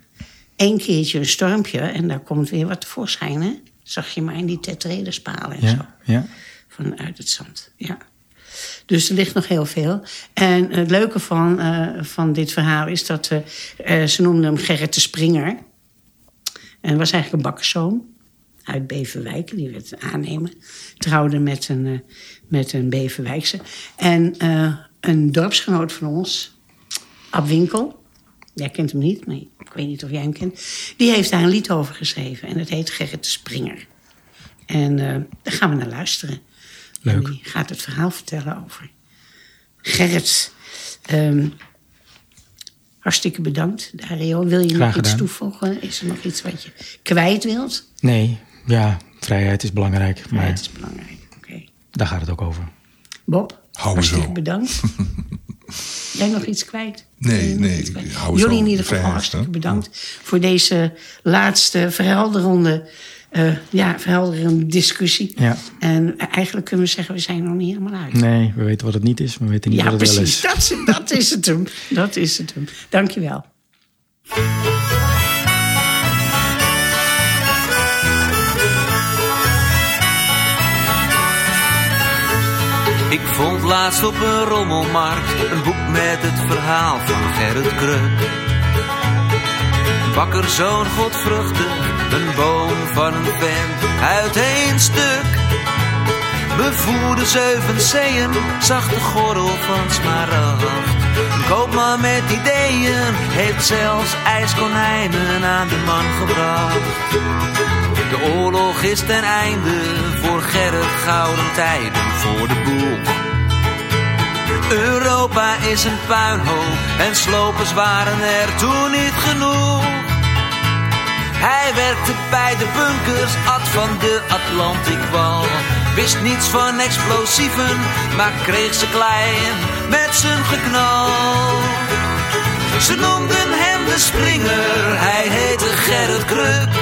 één keertje een stormpje en daar komt weer wat tevoorschijn. Hè? Zag je maar in die tetredenspalen en zo. ja, ja. Vanuit het zand. Ja. Dus er ligt nog heel veel. En het leuke van, eh, van dit verhaal is dat eh, eh, ze noemden hem Gerrit de Springer. En was eigenlijk een bakkerszoon uit Beverwijk. Die werd een aannemer. Trouwde met een, met een Beverwijkse. En een dorpsgenoot van ons, Ab Winkel. Jij kent hem niet, maar ik weet niet of jij hem kent. Die heeft daar een lied over geschreven. En dat heet Gerrit de Springer. En eh, daar gaan we naar luisteren. Leuk. En die gaat het verhaal vertellen over Gerrit. Ehm, hartstikke bedankt, Dario. Wil je Graag nog iets gedaan. toevoegen? Is er nog iets wat je kwijt wilt? Nee, ja, vrijheid is belangrijk. Maar het is belangrijk. Oké. daar gaat het ook over. Bob, Hou hartstikke zo. bedankt. [LAUGHS] Jij nog iets kwijt? Nee, nee, kwijt? ik hou Jullie zo in ieder de geval vrijheid, hartstikke bedankt voor deze laatste verhelderende, eh, ja, verhelderende discussie. Ja. En eigenlijk kunnen we zeggen, we zijn er nog niet helemaal uit. Nee, we weten wat het niet is, maar we weten niet Ja, wat het wel precies. is. Dat, is- dat is het hem. [LAUGHS] Dat is het hem. Dankjewel. Ik vond laatst op een rommelmarkt een boek met het verhaal van Gerrit Kruk. Een bakkerzoon godvruchtig, een boom van een vent uit één stuk. Bevoerde zeven zeeën, zag de gordel van smaragd. Een koopman met ideeën heeft zelfs ijskonijnen aan de man gebracht. De oorlog is ten einde voor Gerrit gouden tijden voor de boel. Europa is een puinhoop en slopers waren er toen niet genoeg. Hij werkte bij de bunkers, at van de Atlantikwal. Wist niets van explosieven, maar kreeg ze klein met zijn geknal. Ze noemden hem de springer, hij heette Gerrit Kruk.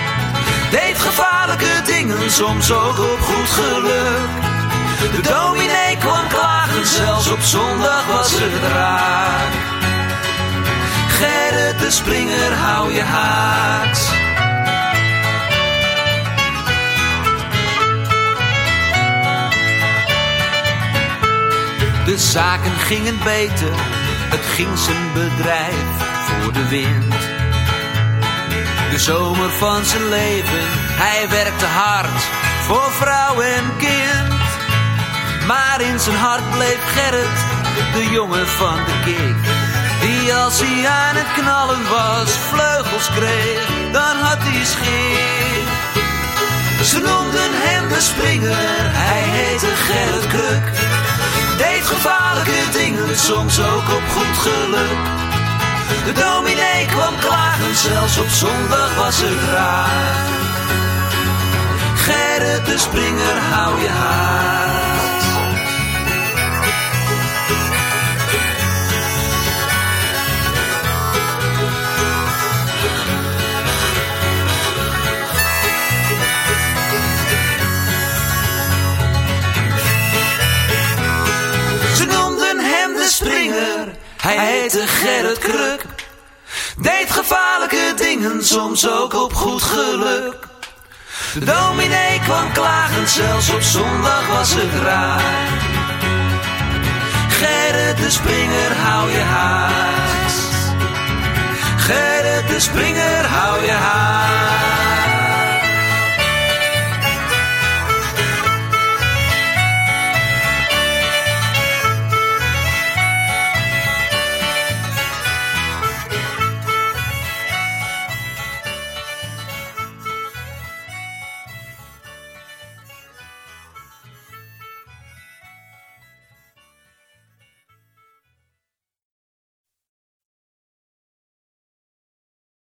Deed gevaarlijke dingen, soms ook op goed geluk. De dominee kwam klagen, zelfs op zondag was het raak. Gerrit de springer, hou je haaks. De zaken gingen beter, het ging zijn bedrijf voor de wind. De zomer van zijn leven, hij werkte hard voor vrouw en kind. Maar in zijn hart bleef Gerrit, de jongen van de kick. Die als hij aan het knallen was, vleugels kreeg, dan had hij schik. Ze noemden hem de springer, soms ook op goed geluk. De dominee kwam klagen, zelfs op zondag was het raar. Gerrit de springer, hou je haast. Hij heette Gerrit Kruk. Deed gevaarlijke dingen, soms ook op goed geluk. De dominee kwam klagen, zelfs op zondag was het raar. Gerrit de Springer, hou je haast. Gerrit de Springer, hou je haast.